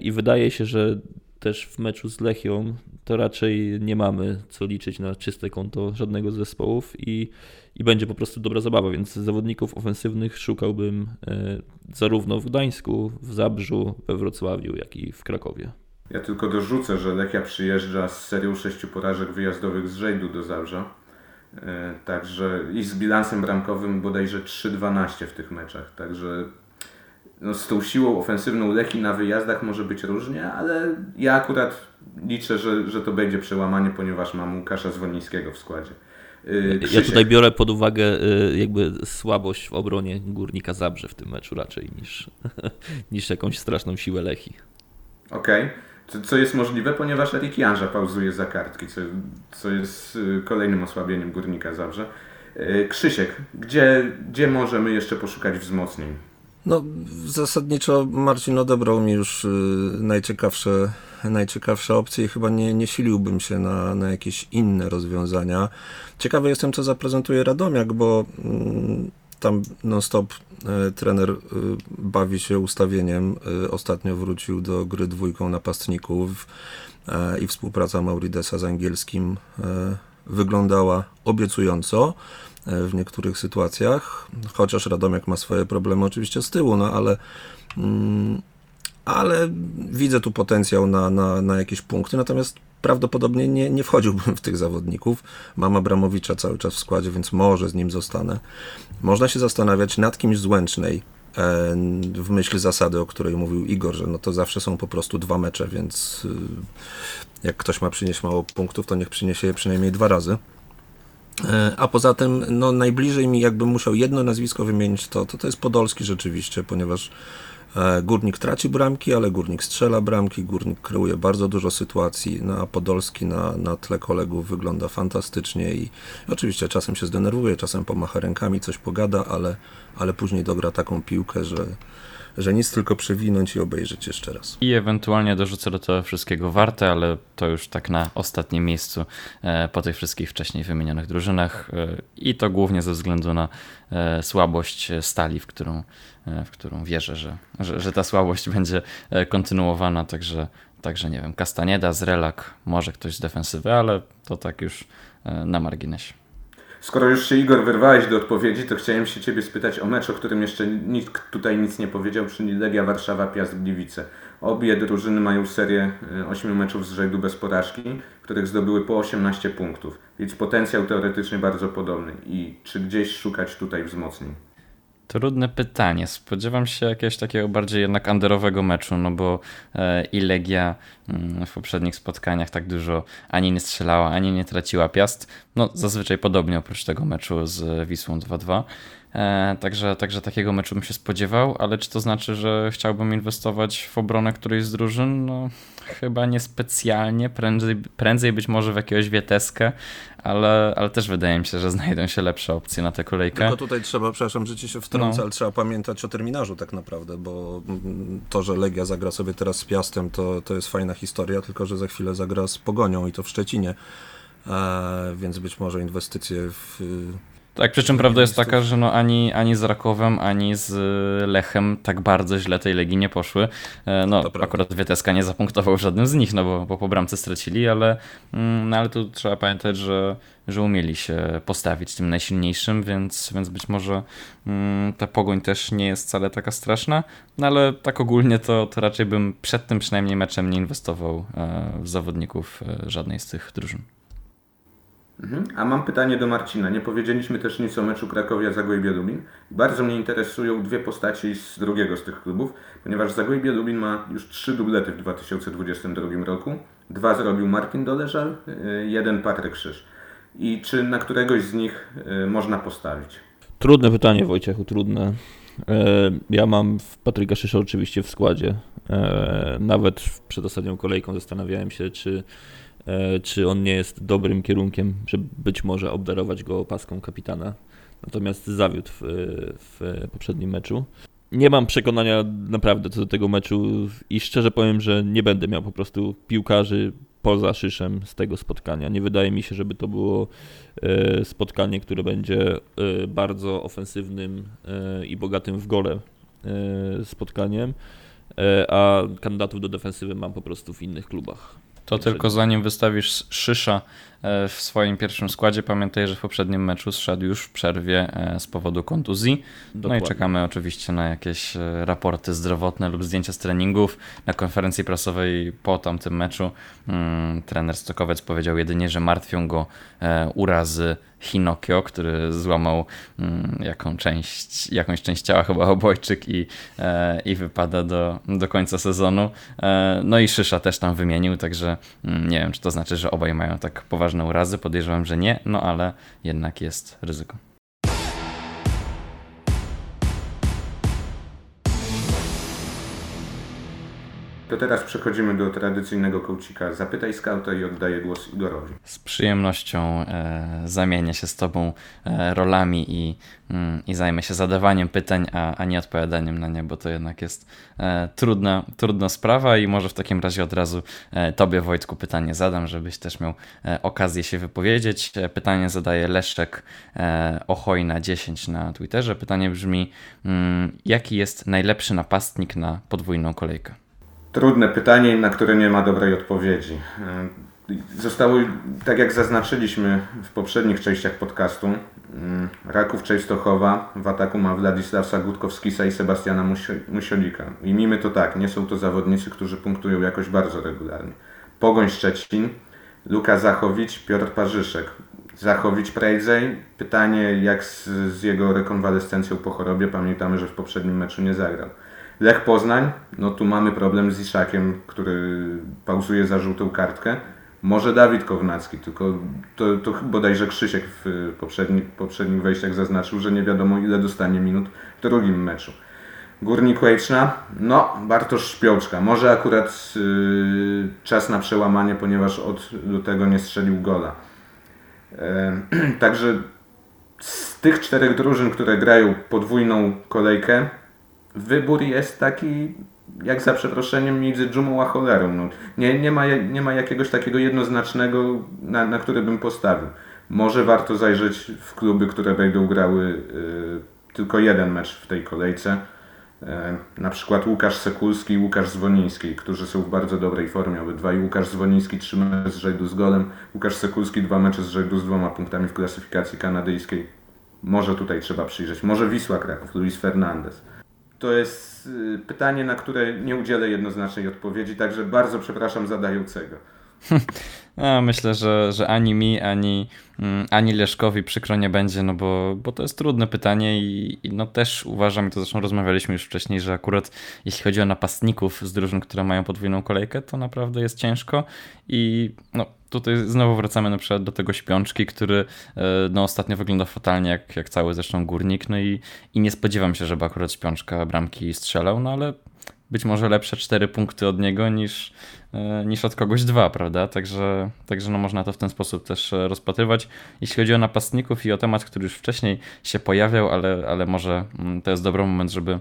I wydaje się, że też w meczu z Lechią to raczej nie mamy co liczyć na czyste konto żadnego z zespołów i, i będzie po prostu dobra zabawa, więc zawodników ofensywnych szukałbym e, zarówno w Gdańsku, w Zabrzu, we Wrocławiu, jak i w Krakowie. Ja tylko dorzucę, że Lechia przyjeżdża z serią sześciu porażek wyjazdowych z Żejdu do Zabrza. E, Także i z bilansem bramkowym bodajże 3-12 w tych meczach. Także no, z tą siłą ofensywną Lechii na wyjazdach może być różnie, ale ja akurat liczę, że, że to będzie przełamanie, ponieważ mam Łukasza Zwolnińskiego w składzie. Ja Krzysiek, tutaj biorę pod uwagę y, jakby słabość w obronie Górnika Zabrze w tym meczu raczej niż, niż jakąś straszną siłę Lechi. Okej. Co, co jest możliwe, ponieważ Erik Janża pauzuje za kartki, co, co jest y, kolejnym osłabieniem Górnika Zabrze. Y, Krzysiek, gdzie, gdzie możemy jeszcze poszukać wzmocnień? No, zasadniczo Marcin odebrał mi już y, najciekawsze, najciekawsze opcje i chyba nie, nie siliłbym się na, na jakieś inne rozwiązania. Ciekawy jestem, co zaprezentuje Radomiak, bo mm, tam non-stop y, trener y, bawi się ustawieniem. Y, ostatnio wrócił do gry dwójką napastników y, i współpraca Mauridesa z angielskim wyglądała obiecująco e, w niektórych sytuacjach, chociaż Radomiak ma swoje problemy oczywiście z tyłu, no ale, mm, ale widzę tu potencjał na, na, na jakieś punkty, natomiast prawdopodobnie nie, nie wchodziłbym w tych zawodników. Mam Abramowicza cały czas w składzie, więc może z nim zostanę. Można się zastanawiać nad kimś z Łęcznej, e, w myśl zasady, o której mówił Igor, że no to zawsze są po prostu dwa mecze, więc y, jak ktoś ma przynieść mało punktów, to niech przyniesie je przynajmniej dwa razy. E, A poza tym, no najbliżej mi, jakbym musiał jedno nazwisko wymienić, to to, to jest Podolski rzeczywiście, ponieważ E, Górnik traci bramki, ale Górnik strzela bramki, Górnik kreuje bardzo dużo sytuacji, no a Podolski na, na tle kolegów wygląda fantastycznie i oczywiście czasem się zdenerwuje, czasem pomacha rękami, coś pogada, ale, ale później dogra taką piłkę, że, że nic tylko przewinąć i obejrzeć jeszcze raz. I ewentualnie dorzucę do tego wszystkiego warte, ale to już tak na ostatnim miejscu e, po tych wszystkich wcześniej wymienionych drużynach. E, I to głównie ze względu na e, słabość stali, w którą, w którą wierzę, że, że, że ta słabość będzie kontynuowana. Także, także nie wiem, Castaneda, Zrelak, może ktoś z defensywy, ale to tak już na marginesie. Skoro już się Igor wyrwałeś do odpowiedzi, to chciałem się Ciebie spytać o mecz, o którym jeszcze nikt tutaj nic nie powiedział, czyli Legia Warszawa Piast Gliwice. Obie drużyny mają serię 8 meczów z rzędu bez porażki, w których zdobyły po 18 punktów, więc potencjał teoretycznie bardzo podobny. I czy gdzieś szukać tutaj wzmocnień? Trudne pytanie. Spodziewam się jakiegoś takiego bardziej jednak underowego meczu, no bo e, i Legia mm, w poprzednich spotkaniach tak dużo ani nie strzelała, ani nie traciła piast. No zazwyczaj podobnie oprócz tego meczu z Wisłą 2-2. E, także, także takiego meczu bym się spodziewał, ale czy to znaczy, że chciałbym inwestować w obronę którejś z drużyn? No chyba niespecjalnie, prędzej, prędzej być może w jakiegoś Wieteskę, ale, ale też wydaje mi się, że znajdą się lepsze opcje na tę kolejkę. Tylko tutaj trzeba, przepraszam, że ci się wtrącę, No. ale trzeba pamiętać o terminarzu tak naprawdę, bo to, że Legia zagra sobie teraz z Piastem, to, to jest fajna historia, tylko że za chwilę zagra z Pogonią i to w Szczecinie, e, więc być może inwestycje w... Tak, przy czym prawda jest taka, że no ani, ani z Rakowem, ani z Lechem tak bardzo źle tej Legii nie poszły. E, No, To akurat Wieteska nie zapunktował żadnym z nich, no bo, bo po bramce stracili, ale, mm, no, ale tu trzeba pamiętać, że, że umieli się postawić tym najsilniejszym, więc, więc być może mm, ta pogoń też nie jest wcale taka straszna, no ale tak ogólnie to, to raczej bym przed tym przynajmniej meczem nie inwestował e, w zawodników e, żadnej z tych drużyn. Mhm. A mam pytanie do Marcina. Nie powiedzieliśmy też nic o meczu Krakowia Zagłębie Lubin. Bardzo mnie interesują dwie postaci z drugiego z tych klubów, ponieważ Zagłębie Lubin ma już trzy dublety w 2022 roku. Dwa zrobił Martin Doleżal, y, jeden Patryk Krzyż. I czy na któregoś z nich y, można postawić? Trudne pytanie, Wojciechu, trudne. E, Ja mam Patryka Szysza oczywiście w składzie. E, Nawet przed ostatnią kolejką zastanawiałem się, czy, czy on nie jest dobrym kierunkiem, żeby być może obdarować go paską kapitana. Natomiast zawiódł w, w poprzednim meczu. Nie mam przekonania naprawdę co do tego meczu i szczerze powiem, że nie będę miał po prostu piłkarzy poza Szyszem z tego spotkania. Nie wydaje mi się, żeby to było e, spotkanie, które będzie e, bardzo ofensywnym e, i bogatym w gole e, spotkaniem, e, a kandydatów do defensywy mam po prostu w innych klubach. To tylko zanim wystawisz Szysza w swoim pierwszym składzie, pamiętaj, że w poprzednim meczu zszedł już w przerwie e, z powodu kontuzji. No i Dokładnie. czekamy oczywiście na jakieś e, raporty zdrowotne lub zdjęcia z treningów. Na konferencji prasowej po tamtym meczu mm, trener Stokowiec powiedział jedynie, że martwią go e, urazy Hinokio, który złamał mm, jaką część, jakąś część ciała, chyba obojczyk i, e, i wypada do, do końca sezonu. E, no i Szysza też tam wymienił, także mm, nie wiem, czy to znaczy, że obaj mają tak poważne urazy. Podejrzewam, że nie, no ale jednak jest ryzyko. To teraz przechodzimy do tradycyjnego kołcika. Zapytaj skauta i oddaję głos Igorowi. Z przyjemnością e, zamienię się z Tobą e, rolami i, mm, i zajmę się zadawaniem pytań, a, a nie odpowiadaniem na nie, bo to jednak jest e, trudna, trudna sprawa i może w takim razie od razu e, Tobie, Wojtku, pytanie zadam, żebyś też miał e, okazję się wypowiedzieć. E, pytanie zadaje Leszek e, Ochojna 10 na Twitterze. Pytanie brzmi, mm, jaki jest najlepszy napastnik na podwójną kolejkę? Trudne pytanie, na które nie ma dobrej odpowiedzi. Y, Zostało, tak jak zaznaczyliśmy w poprzednich częściach podcastu, y, Raków Częstochowa w ataku ma Władysławsa Gutkowskisa i Sebastiana Musio- Musiolika. I mimy to tak, nie są to zawodnicy, którzy punktują jakoś bardzo regularnie. Pogoń Szczecin, Luka Zachowicz, Piotr Parzyszek. Zachowicz prędzej. Pytanie jak z, z jego rekonwalescencją po chorobie. Pamiętamy, że w poprzednim meczu nie zagrał. Lech Poznań, no tu mamy problem z Iszakiem, który pauzuje za żółtą kartkę. Może Dawid Kownacki, tylko to, to bodajże Krzysiek w poprzedni, poprzednich wejściach zaznaczył, że nie wiadomo ile dostanie minut w drugim meczu. Górnik Łęczna, no Bartosz Śpiołczka. Może akurat yy, czas na przełamanie, ponieważ od lutego nie strzelił gola. E, Także z tych czterech drużyn, które grają podwójną kolejkę, wybór jest taki, jak za przeproszeniem, między dżumą a cholerą. No, nie, nie, ma, nie ma jakiegoś takiego jednoznacznego, na, na który bym postawił. Może warto zajrzeć w kluby, które będą grały y, tylko jeden mecz w tej kolejce. E, na przykład Łukasz Sekulski i Łukasz Zwoniński, którzy są w bardzo dobrej formie. Obydwaj Łukasz Zwoniński trzy mecze z rzędu z golem, Łukasz Sekulski dwa mecze z rzędu z dwoma punktami w klasyfikacji kanadyjskiej. Może tutaj trzeba przyjrzeć. Może Wisła Kraków, Luis Fernandez. To jest y, pytanie, na które nie udzielę jednoznacznej odpowiedzi, także bardzo przepraszam zadającego. No, myślę, że, że ani mi, ani, mm, ani Leszkowi przykro nie będzie, no bo, bo to jest trudne pytanie i, i no też uważam, i to zresztą rozmawialiśmy już wcześniej, że akurat jeśli chodzi o napastników z drużyn, które mają podwójną kolejkę, to naprawdę jest ciężko i no tutaj znowu wracamy na przykład do tego śpiączki, który e, no ostatnio wygląda fatalnie, jak, jak cały zresztą górnik, no i, i nie spodziewam się, żeby akurat śpiączka bramki strzelał, no ale być może lepsze 4 punkty od niego niż, e, niż od kogoś dwa, prawda? Także, także no można to w ten sposób też e, rozpatrywać. Jeśli chodzi o napastników i o temat, który już wcześniej się pojawiał, ale, ale może mm, to jest dobry moment, żeby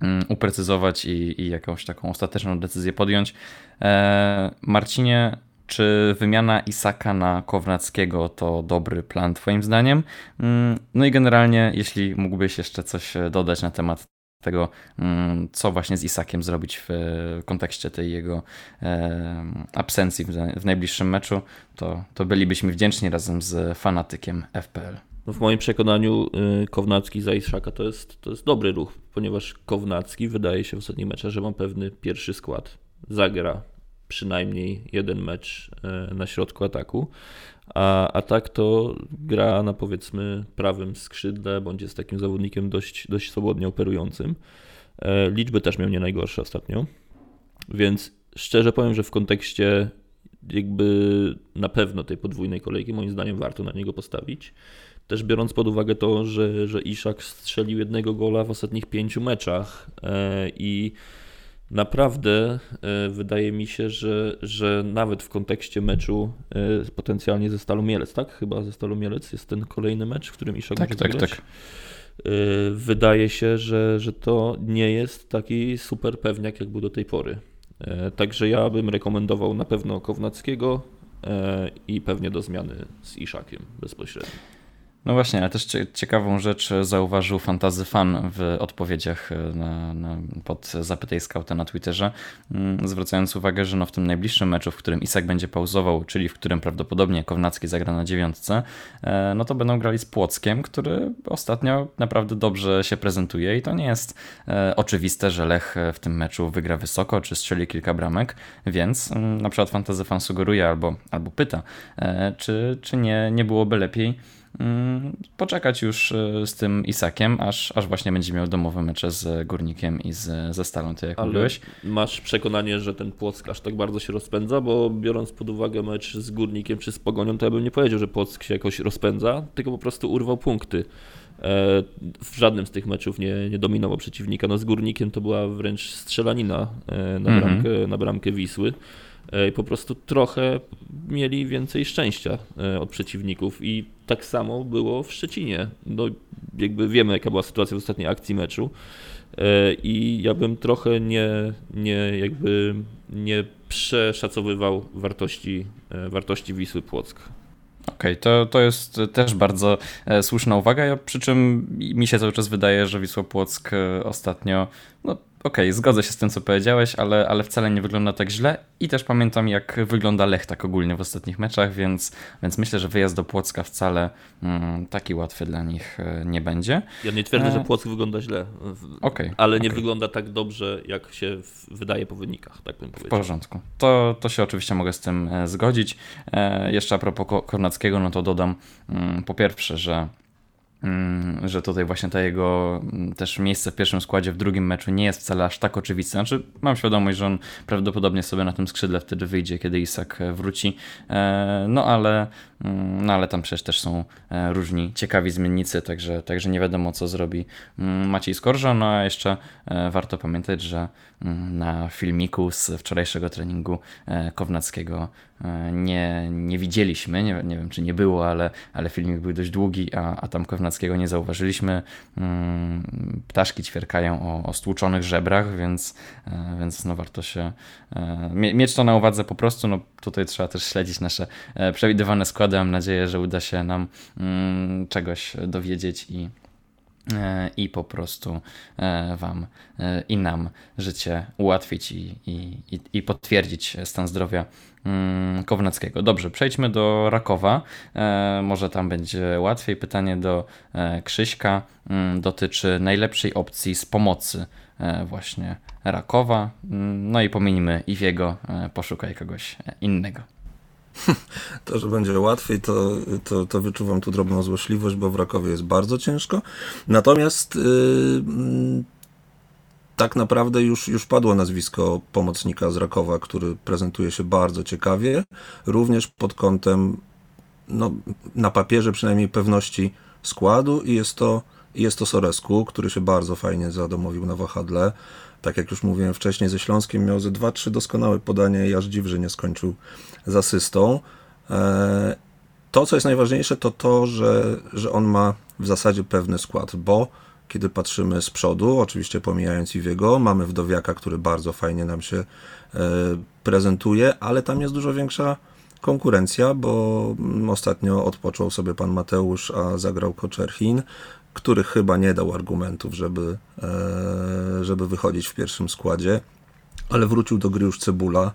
mm, uprecyzować i, i jakąś taką ostateczną decyzję podjąć. E, Marcinie, czy wymiana Isaka na Kownackiego to dobry plan Twoim zdaniem? Mm, No i generalnie, jeśli mógłbyś jeszcze coś dodać na temat tego, mm, co właśnie z Isakiem zrobić w kontekście tej jego absencji w, najbliższym meczu, to, to bylibyśmy wdzięczni razem z fanatykiem FPL. No w moim przekonaniu y, Kownacki za Iszaka to jest, to jest dobry ruch, ponieważ Kownacki wydaje się w ostatnich meczach, że ma pewny pierwszy skład. Zagra przynajmniej jeden mecz y, na środku ataku, a, a tak to gra na powiedzmy prawym skrzydle, bądź jest takim zawodnikiem dość, dość swobodnie operującym. E, Liczby też miał nie najgorsze ostatnio, więc szczerze powiem, że w kontekście jakby na pewno tej podwójnej kolejki moim zdaniem warto na niego postawić. Też biorąc pod uwagę to, że, że Iszak strzelił jednego gola w ostatnich pięciu meczach e, i naprawdę e, wydaje mi się, że, że nawet w kontekście meczu e, potencjalnie ze Stalą Mielec, tak? Chyba ze Stalą Mielec jest ten kolejny mecz, w którym Iszak Tak, tak, tak. E, Wydaje się, że, że to nie jest taki super pewniak, jak był do tej pory. Także ja bym rekomendował na pewno Kownackiego i pewnie do zmiany z Iszakiem bezpośrednio. No właśnie, ale też cie- ciekawą rzecz zauważył Fantazy Fan w odpowiedziach e, na, na, pod zapytaj skauta na Twitterze, mm, zwracając uwagę, że no w tym najbliższym meczu, w którym Isak będzie pauzował, czyli w którym prawdopodobnie Kownacki zagra na dziewiątce, e, no to będą grali z Płockiem, który ostatnio naprawdę dobrze się prezentuje i to nie jest e, oczywiste, że Lech w tym meczu wygra wysoko, czy strzeli kilka bramek, więc mm, na przykład Fantazy Fan sugeruje albo, albo pyta, czy, czy nie, nie byłoby lepiej poczekać już e, z tym Isakiem, aż, aż właśnie będzie miał domowe mecze z Górnikiem i z, ze Stalą, ty jak Ale mówiłeś. masz przekonanie, że ten Płock aż tak bardzo się rozpędza, bo biorąc pod uwagę mecz z Górnikiem czy z Pogonią, to ja bym nie powiedział, że Płock się jakoś rozpędza, tylko po prostu urwał punkty. E, W żadnym z tych meczów nie, nie dominował przeciwnika. No z Górnikiem to była wręcz strzelanina e, na Mhm. bramkę, na bramkę Wisły. I po prostu trochę mieli więcej szczęścia od przeciwników i tak samo było w Szczecinie. No, jakby wiemy, jaka była sytuacja w ostatniej akcji meczu. E, I ja bym trochę nie, nie jakby nie przeszacowywał wartości, e, wartości Wisły Płock. Okej, to, to jest też bardzo e, słuszna uwaga, ja, przy czym mi się cały czas wydaje, że Wisła Płock ostatnio, no okej, zgodzę się z tym, co powiedziałeś, ale, ale wcale nie wygląda tak źle i też pamiętam, jak wygląda Lech tak ogólnie w ostatnich meczach, więc, więc myślę, że wyjazd do Płocka wcale mm, taki łatwy dla nich e, nie będzie. Ja nie twierdzę, E. że Płock wygląda źle, w- Okej, ale nie okej. wygląda tak dobrze, jak się w- wydaje po wynikach, tak bym W powiedział. porządku. To, to się oczywiście mogę z tym e, zgodzić. E, jeszcze a propos Ko- Kornackiego, no to dodam mm, po pierwsze, że że tutaj właśnie to jego mm, też miejsce w pierwszym składzie w drugim meczu nie jest wcale aż tak oczywiste. Znaczy mam świadomość, że on prawdopodobnie sobie na tym skrzydle wtedy wyjdzie, kiedy Isak wróci. E, No ale Mm, No ale tam przecież też są e, różni ciekawi zmiennicy, także, także nie wiadomo co zrobi mm, Maciej Skorża. No a jeszcze e, warto pamiętać, że mm, na filmiku z wczorajszego treningu e, Kownackiego nie, nie widzieliśmy, nie, nie wiem czy nie było, ale, ale filmik był dość długi, a, a tam Kownackiego nie zauważyliśmy. Mm, Ptaszki ćwierkają o, o stłuczonych żebrach, więc, więc no warto się mie- mieć to na uwadze po prostu. No tutaj trzeba też śledzić nasze przewidywane składy. Mam nadzieję, że uda się nam mm, czegoś dowiedzieć i, e, i po prostu e, Wam e, i nam życie ułatwić i, i, i- potwierdzić stan zdrowia mm, Kownackiego. Dobrze, przejdźmy do Rakowa. Może tam będzie łatwiej. Pytanie do Krzyśka mm, dotyczy najlepszej opcji z pomocy właśnie Rakowa. No i pominijmy Iwiego, poszukaj kogoś innego. To, że będzie łatwiej, to, to, to wyczuwam tu drobną złośliwość, bo w Rakowie jest bardzo ciężko. Natomiast yy, tak naprawdę już, już padło nazwisko pomocnika z Rakowa, który prezentuje się bardzo ciekawie, również pod kątem, no, na papierze przynajmniej pewności składu i jest to, jest to Soresku, który się bardzo fajnie zadomowił na wahadle. Tak jak już mówiłem wcześniej, ze Śląskiem miał ze 2-3 doskonałe podania i aż dziw, że nie skończył z asystą. E, To, co jest najważniejsze, to to, że, że on ma w zasadzie pewny skład, bo kiedy patrzymy z przodu, oczywiście pomijając Iwiego, mamy Wdowiaka, który bardzo fajnie nam się e, prezentuje, ale tam jest dużo większa konkurencja, bo ostatnio odpoczął sobie pan Mateusz, a zagrał Koczerchin, który chyba nie dał argumentów, żeby, e, żeby wychodzić w pierwszym składzie ale wrócił do gry już Cebula.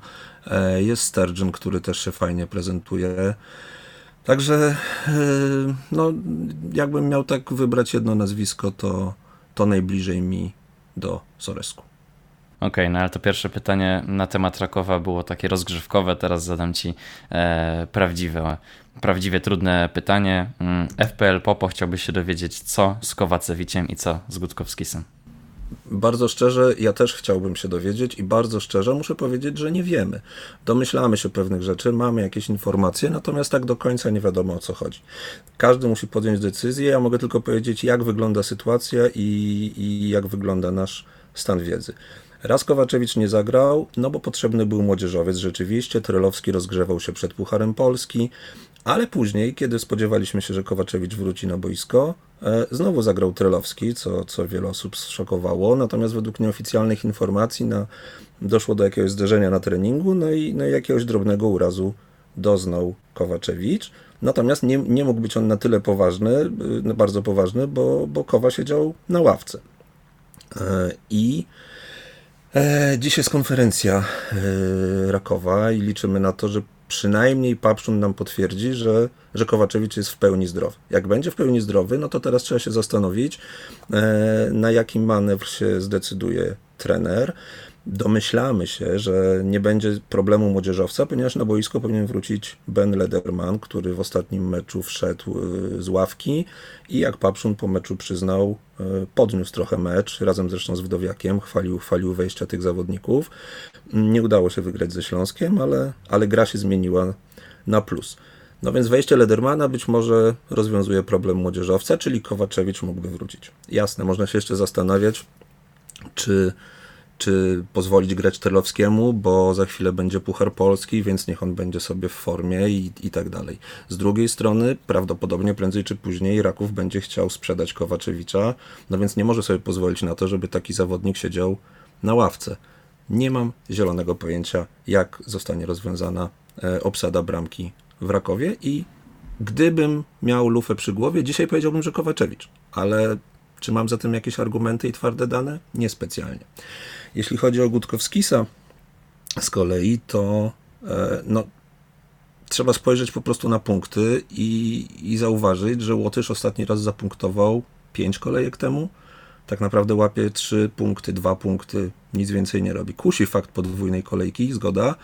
E, Jest Sturgeon, który też się fajnie prezentuje. Także, e, no, jakbym miał tak wybrać jedno nazwisko, to, to najbliżej mi do Soresku. Okej, no ale to pierwsze pytanie na temat Rakowa było takie rozgrzewkowe, teraz zadam Ci e, prawdziwe, prawdziwie trudne pytanie. Mm, FPL Popo chciałbyś się dowiedzieć, co z Kowacewiciem i co z Gutkowskisem. Bardzo szczerze, ja też chciałbym się dowiedzieć i bardzo szczerze muszę powiedzieć, że nie wiemy. Domyślamy się pewnych rzeczy, mamy jakieś informacje, natomiast tak do końca nie wiadomo o co chodzi. Każdy musi podjąć decyzję, ja mogę tylko powiedzieć, jak wygląda sytuacja i, i jak wygląda nasz stan wiedzy. Raz Kowaczewicz nie zagrał, no bo potrzebny był młodzieżowiec rzeczywiście, Trelowski rozgrzewał się przed Pucharem Polski, ale później, kiedy spodziewaliśmy się, że Kowaczewicz wróci na boisko, e, znowu zagrał Trelowski, co, co wiele osób zszokowało, natomiast według nieoficjalnych informacji na, doszło do jakiegoś zderzenia na treningu, no i, no jakiegoś drobnego urazu doznał Kowaczewicz. Natomiast nie, nie mógł być on na tyle poważny, no bardzo poważny, bo, bo Kowa siedział na ławce. E, I e, dziś jest konferencja e, Rakowa i liczymy na to, że przynajmniej Papszun nam potwierdzi, że, że Kowaczewicz jest w pełni zdrowy. Jak będzie w pełni zdrowy, no to teraz trzeba się zastanowić, e, na jaki manewr się zdecyduje trener. Domyślamy się, że nie będzie problemu młodzieżowca, ponieważ na boisko powinien wrócić Ben Lederman, który w ostatnim meczu wszedł e, z ławki i jak Papszun po meczu przyznał, e, podniósł trochę mecz, razem zresztą z Wdowiakiem, chwalił, chwalił wejścia tych zawodników. Nie udało się wygrać ze Śląskiem, ale, ale gra się zmieniła na plus. No więc wejście Ledermana być może rozwiązuje problem młodzieżowca, czyli Kowaczewicz mógłby wrócić. Jasne, można się jeszcze zastanawiać, czy, czy pozwolić grać Terlowskiemu, bo za chwilę będzie Puchar Polski, więc niech on będzie sobie w formie i, i tak dalej. Z drugiej strony, prawdopodobnie prędzej czy później Raków będzie chciał sprzedać Kowaczewicza, no więc nie może sobie pozwolić na to, żeby taki zawodnik siedział na ławce. Nie mam zielonego pojęcia, jak zostanie rozwiązana e, obsada bramki w Rakowie i gdybym miał lufę przy głowie, dzisiaj powiedziałbym, że Kowaczewicz, ale czy mam za tym jakieś argumenty i twarde dane? Niespecjalnie. Jeśli chodzi o Gutkowskisa z kolei, to e, no, trzeba spojrzeć po prostu na punkty i, i zauważyć, że Łotysz ostatni raz zapunktował 5 kolejek temu. Tak naprawdę łapie 3 punkty, 2 punkty, nic więcej nie robi. Kusi fakt podwójnej kolejki, zgoda.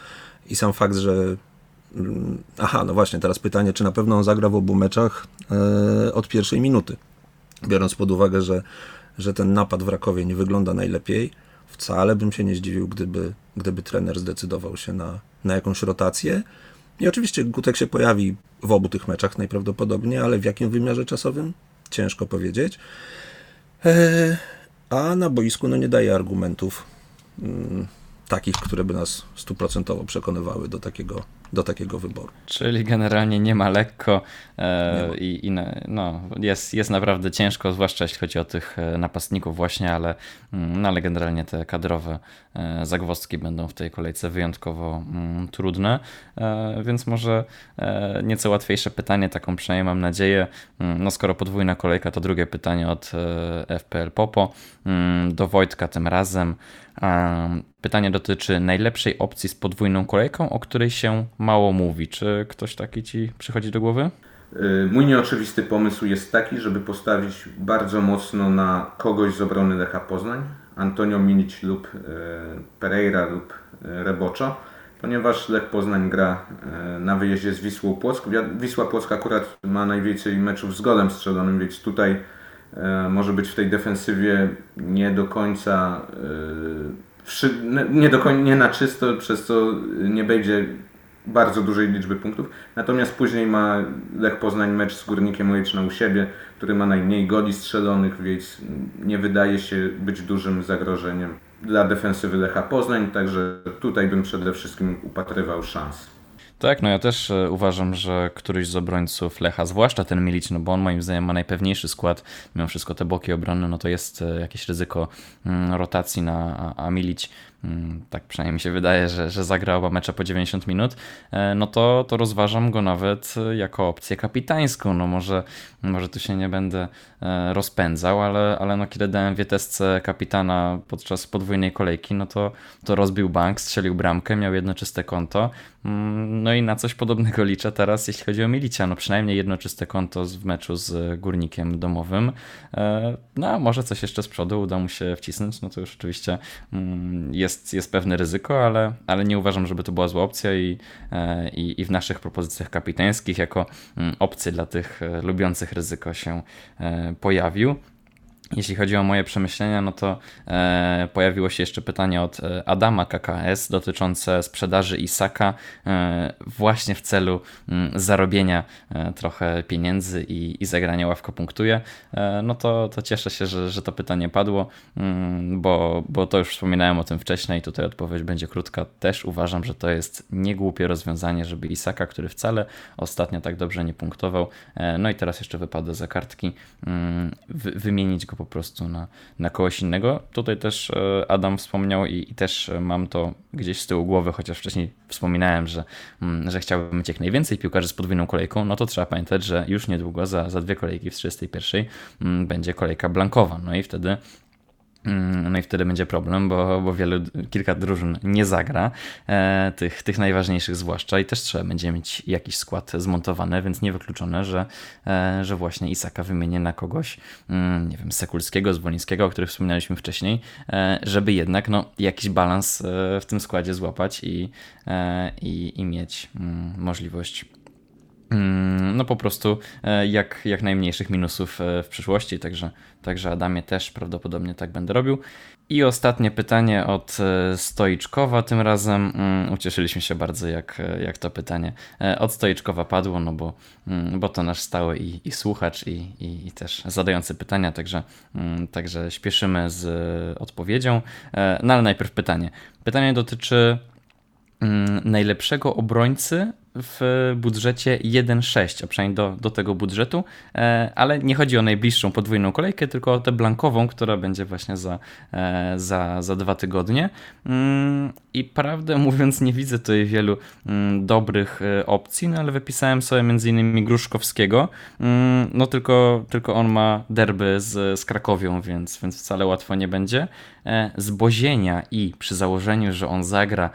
I sam fakt, że. mm, Aha, no właśnie, teraz pytanie, czy na pewno on zagra w obu meczach e, od pierwszej minuty. Biorąc pod uwagę, że, że ten napad w Rakowie nie wygląda najlepiej, wcale bym się nie zdziwił, gdyby, gdyby trener zdecydował się na, na jakąś rotację. I oczywiście Gutek się pojawi w obu tych meczach najprawdopodobniej, ale w jakim wymiarze czasowym? Ciężko powiedzieć. Eee, a na boisku no, nie daje argumentów mm, takich, które by nas stuprocentowo przekonywały do takiego, do takiego wyboru. Czyli generalnie nie ma lekko e, Nie ma. i, i na- no, jest, jest naprawdę ciężko, zwłaszcza jeśli chodzi o tych e, napastników właśnie, ale, mm, no, ale generalnie te kadrowe e, zagwozdki będą w tej kolejce wyjątkowo mm, trudne, e, więc może e, nieco łatwiejsze pytanie, taką przynajmniej mam nadzieję, Mm, no skoro podwójna kolejka, to drugie pytanie od e, FPL Popo do Wojtka tym razem. Pytanie dotyczy najlepszej opcji z podwójną kolejką, o której się mało mówi. Czy ktoś taki ci przychodzi do głowy? Y, Mój nieoczywisty pomysł jest taki, żeby postawić bardzo mocno na kogoś z obrony Lecha Poznań, Antonio Milic lub y, Pereira lub y, Reboczo, ponieważ Lech Poznań gra na wyjeździe z Wisłą Płock. Wi- Wisła Płock akurat ma najwięcej meczów z golem strzelonym, więc tutaj może być w tej defensywie nie do końca y, wszy- nie, do nie na czysto, przez co nie będzie bardzo dużej liczby punktów. Natomiast później ma Lech Poznań mecz z Górnikiem Łęczna u siebie, który ma najmniej goli strzelonych, więc nie wydaje się być dużym zagrożeniem dla defensywy Lecha Poznań, także tutaj bym przede wszystkim upatrywał szans. Tak, no ja też e, uważam, że któryś z obrońców Lecha, zwłaszcza ten Milic, no bo on moim zdaniem ma najpewniejszy skład, mimo wszystko te boki obrony, no to jest e, jakieś ryzyko mm, rotacji na a, Milic, tak przynajmniej się wydaje, że, że zagra oba mecze po 90 minut, e, no to, to rozważam go nawet jako opcję kapitańską, no może, może tu się nie będę e, rozpędzał, ale, ale no kiedy dałem wietesce kapitana podczas podwójnej kolejki, no to, to rozbił bank, strzelił bramkę, miał jedno czyste konto, Mm, No i na coś podobnego liczę teraz, jeśli chodzi o Milicia. No przynajmniej jedno czyste konto w meczu z Górnikiem domowym. E, No a może coś jeszcze z przodu uda mu się wcisnąć, no to już oczywiście mm, jest, jest pewne ryzyko, ale, ale nie uważam, żeby to była zła opcja i, e, i, i w naszych propozycjach kapitańskich jako mm, opcję dla tych e, lubiących ryzyko się e, pojawił. Jeśli chodzi o moje przemyślenia, no to e, pojawiło się jeszcze pytanie od e, Adama KKS dotyczące sprzedaży Isaka e, właśnie w celu mm, zarobienia e, trochę pieniędzy i, i zagrania ławka punktuje. E, no to, to cieszę się, że, że to pytanie padło, mm, bo, bo to już wspominałem o tym wcześniej. Tutaj odpowiedź będzie krótka. Też uważam, że to jest niegłupie rozwiązanie, żeby Isaka, który wcale ostatnio tak dobrze nie punktował, e, no i teraz jeszcze wypada za kartki, mm, wy, wymienić go po prostu na, na kogoś innego. Tutaj też e, Adam wspomniał i, i też e, mam to gdzieś z tyłu głowy, chociaż wcześniej wspominałem, że, mm, że chciałbym mieć jak najwięcej piłkarzy z podwójną kolejką, no to trzeba pamiętać, że już niedługo za, za dwie kolejki w 31 mm, będzie kolejka blankowa, no i wtedy No i wtedy będzie problem, bo, bo wielu, kilka drużyn nie zagra, e, tych, tych najważniejszych zwłaszcza i też trzeba będzie mieć jakiś skład zmontowany, więc niewykluczone, że, e, że właśnie Isaka wymienię na kogoś, mm, nie wiem, Sekulskiego, Zwolińskiego, o których wspominaliśmy wcześniej, e, żeby jednak no, jakiś balans e, w tym składzie złapać i, e, i, i mieć mm, możliwość Mm, no po prostu e, jak, jak najmniejszych minusów e, w przyszłości, także, także Adamie też prawdopodobnie tak będę robił. I ostatnie pytanie od e, Stoiczkowa tym razem. Mm, Ucieszyliśmy się bardzo, jak, jak to pytanie od Stoiczkowa padło, no bo, mm, bo to nasz stały i, i słuchacz, i, i, i też zadający pytania, także, mm, także śpieszymy z odpowiedzią. No ale najpierw pytanie. Pytanie dotyczy mm, najlepszego obrońcy w budżecie 1,6, a przynajmniej do, do tego budżetu, e, ale nie chodzi o najbliższą podwójną kolejkę, tylko o tę blankową, która będzie właśnie za, e, za, za dwa tygodnie. Mm, I prawdę mówiąc, nie widzę tutaj wielu mm, dobrych e, opcji, no ale wypisałem sobie m.in. Gruszkowskiego, mm, no tylko, tylko on ma derby z, z Krakowią, więc, więc wcale łatwo nie będzie. Z Bozienia i przy założeniu, że on zagra,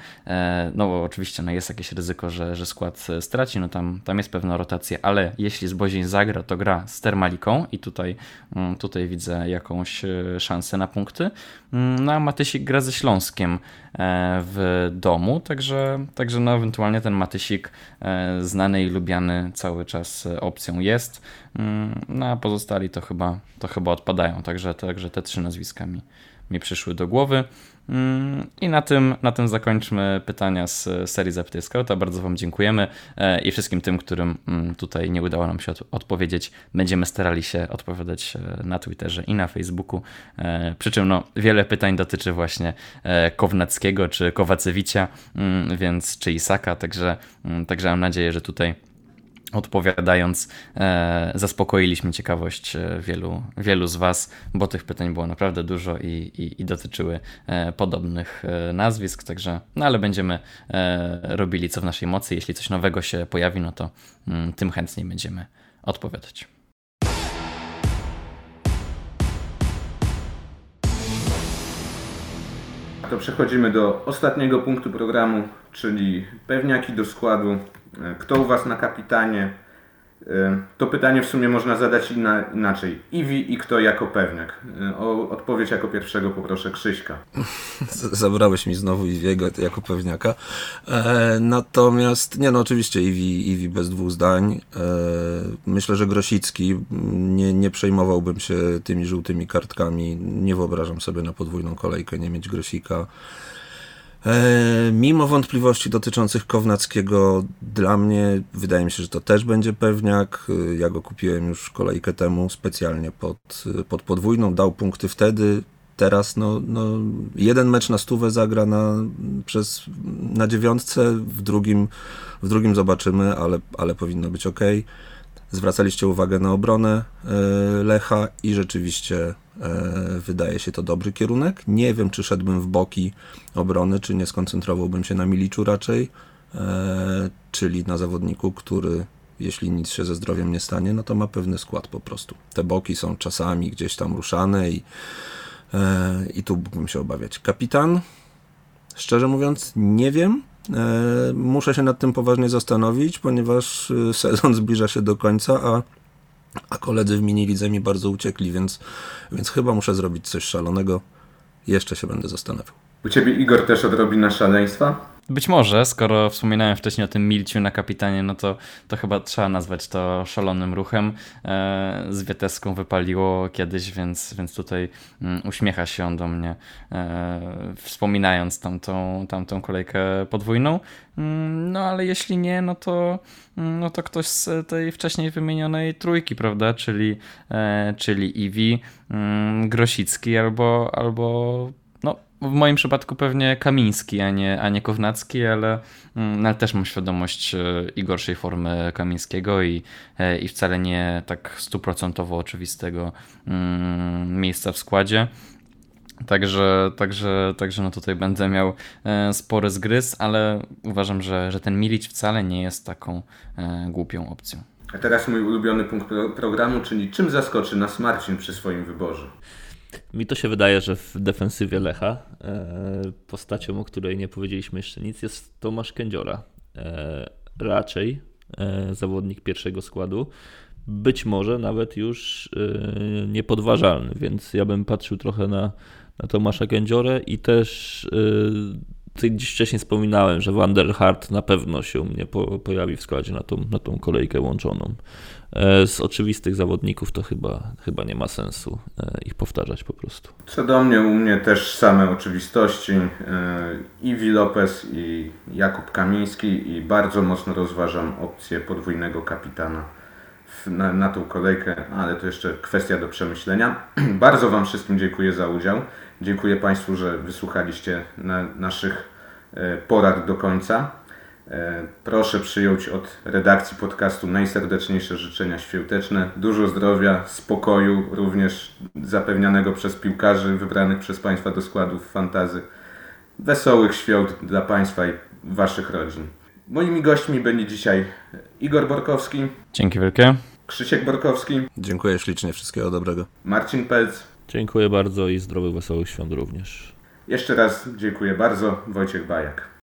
no bo oczywiście no jest jakieś ryzyko, że, że skład e, straci, no tam, tam jest pewna rotacja, ale jeśli z Bozień zagra, to gra z Termaliką i tutaj, mm, tutaj widzę jakąś e, szansę na punkty. Mm, No a Matysik gra ze Śląskiem e, w domu, także, także no ewentualnie ten Matysik znany i lubiany cały czas opcją jest. Mm, No a pozostali to chyba, to chyba odpadają, także, także te trzy nazwiska mi, mi przyszły do głowy. Mm, I na tym, na tym zakończmy pytania z serii Zapytaj Scouta. Bardzo Wam dziękujemy e, i wszystkim tym, którym mm, tutaj nie udało nam się od- odpowiedzieć. Będziemy starali się odpowiadać e, na Twitterze i na Facebooku. E, Przy czym no, wiele pytań dotyczy właśnie Kownackiego czy Kowacewicia, mm, więc czy Isaka, także, także mam nadzieję, że tutaj odpowiadając, e, zaspokoiliśmy ciekawość e, wielu, wielu z Was, bo tych pytań było naprawdę dużo i, i, i dotyczyły e, podobnych e, nazwisk, także, no ale będziemy e, robili co w naszej mocy. Jeśli coś nowego się pojawi, no to mm, tym chętniej będziemy odpowiadać. To przechodzimy do ostatniego punktu programu, czyli pewniaki do składu. E, Kto u Was na kapitanie? E, To pytanie w sumie można zadać inaczej. Iwi i kto jako pewniak? E, O odpowiedź jako pierwszego poproszę Krzyśka. Zabrałeś mi znowu Iwiego jako pewniaka. Natomiast, nie no, oczywiście Iwi, Iwi bez dwóch zdań. Myślę, że Grosicki, mm, nie, nie przejmowałbym się tymi żółtymi kartkami. Nie wyobrażam sobie na podwójną kolejkę nie mieć Grosika. E, mimo wątpliwości dotyczących Kownackiego, dla mnie wydaje mi się, że to też będzie pewniak. E, Ja go kupiłem już kolejkę temu specjalnie pod, pod podwójną, dał punkty wtedy. Teraz no, no, jeden mecz na stówę zagra na, przez, na dziewiątce, w drugim, w drugim zobaczymy, ale, ale powinno być ok. Zwracaliście uwagę na obronę e, Lecha i rzeczywiście e, wydaje się to dobry kierunek. Nie wiem, czy szedłbym w boki obrony, czy nie skoncentrowałbym się na Miliczu raczej, e, czyli na zawodniku, który jeśli nic się ze zdrowiem nie stanie, no to ma pewny skład po prostu. Te boki są czasami gdzieś tam ruszane i, i tu mógłbym się obawiać. Kapitan, szczerze mówiąc, nie wiem. E, muszę się nad tym poważnie zastanowić, ponieważ e, sezon zbliża się do końca, a, a koledzy w minilidze mi bardzo uciekli, więc, więc chyba muszę zrobić coś szalonego. Jeszcze się będę zastanawiał. U Ciebie Igor też odrobina szaleństwa? Być może, skoro wspominałem wcześniej o tym Milciu na kapitanie, no to, to chyba trzeba nazwać to szalonym ruchem. E, z Wieteską wypaliło kiedyś, więc, więc tutaj mm, uśmiecha się on do mnie, e, wspominając tamtą, tamtą kolejkę podwójną. Mm, no ale jeśli nie, no to, mm, no to ktoś z tej wcześniej wymienionej trójki, prawda? Czyli, e, czyli Iwi, Grosicki albo, albo w moim przypadku pewnie Kamiński, a nie, a nie Kownacki, ale, mm, ale też mam świadomość e, i gorszej formy Kamińskiego i, e, i wcale nie tak stuprocentowo oczywistego mm, miejsca w składzie. Także, także, także no tutaj będę miał e, spory zgryz, ale uważam, że, że ten Milic wcale nie jest taką głupią opcją. A teraz mój ulubiony punkt pro- programu, czyli czym zaskoczy nas Marcin przy swoim wyborze? Mi to się wydaje, że w defensywie Lecha e, postacią, o której nie powiedzieliśmy jeszcze nic, jest Tomasz Kędziora. E, raczej e, zawodnik pierwszego składu. Być może nawet już niepodważalny, więc ja bym patrzył trochę na, na Tomasza Kędziorę i też ty gdzieś wcześniej wspominałem, że Van na pewno się u mnie po, pojawi w składzie na tą, na tą kolejkę łączoną. E, Z oczywistych zawodników to chyba, chyba nie ma sensu e, ich powtarzać po prostu. Co do mnie, u mnie też same oczywistości. Yy, Iwi Lopez i Jakub Kamiński i bardzo mocno rozważam opcję podwójnego kapitana na, na tą kolejkę, ale to jeszcze kwestia do przemyślenia. bardzo Wam wszystkim dziękuję za udział. Dziękuję Państwu, że wysłuchaliście na, naszych e, porad do końca. E, Proszę przyjąć od redakcji podcastu najserdeczniejsze życzenia świąteczne. Dużo zdrowia, spokoju, również zapewnianego przez piłkarzy wybranych przez Państwa do składów fantazy. Wesołych świąt dla Państwa i Waszych rodzin. Moimi gośćmi będzie dzisiaj Igor Borkowski, Dzięki wielkie. Krzysiek Borkowski, Dziękuję ślicznie, wszystkiego dobrego. Marcin Pelc. Dziękuję bardzo i zdrowych, wesołych świąt również. Jeszcze raz dziękuję bardzo, Wojciech Bajak.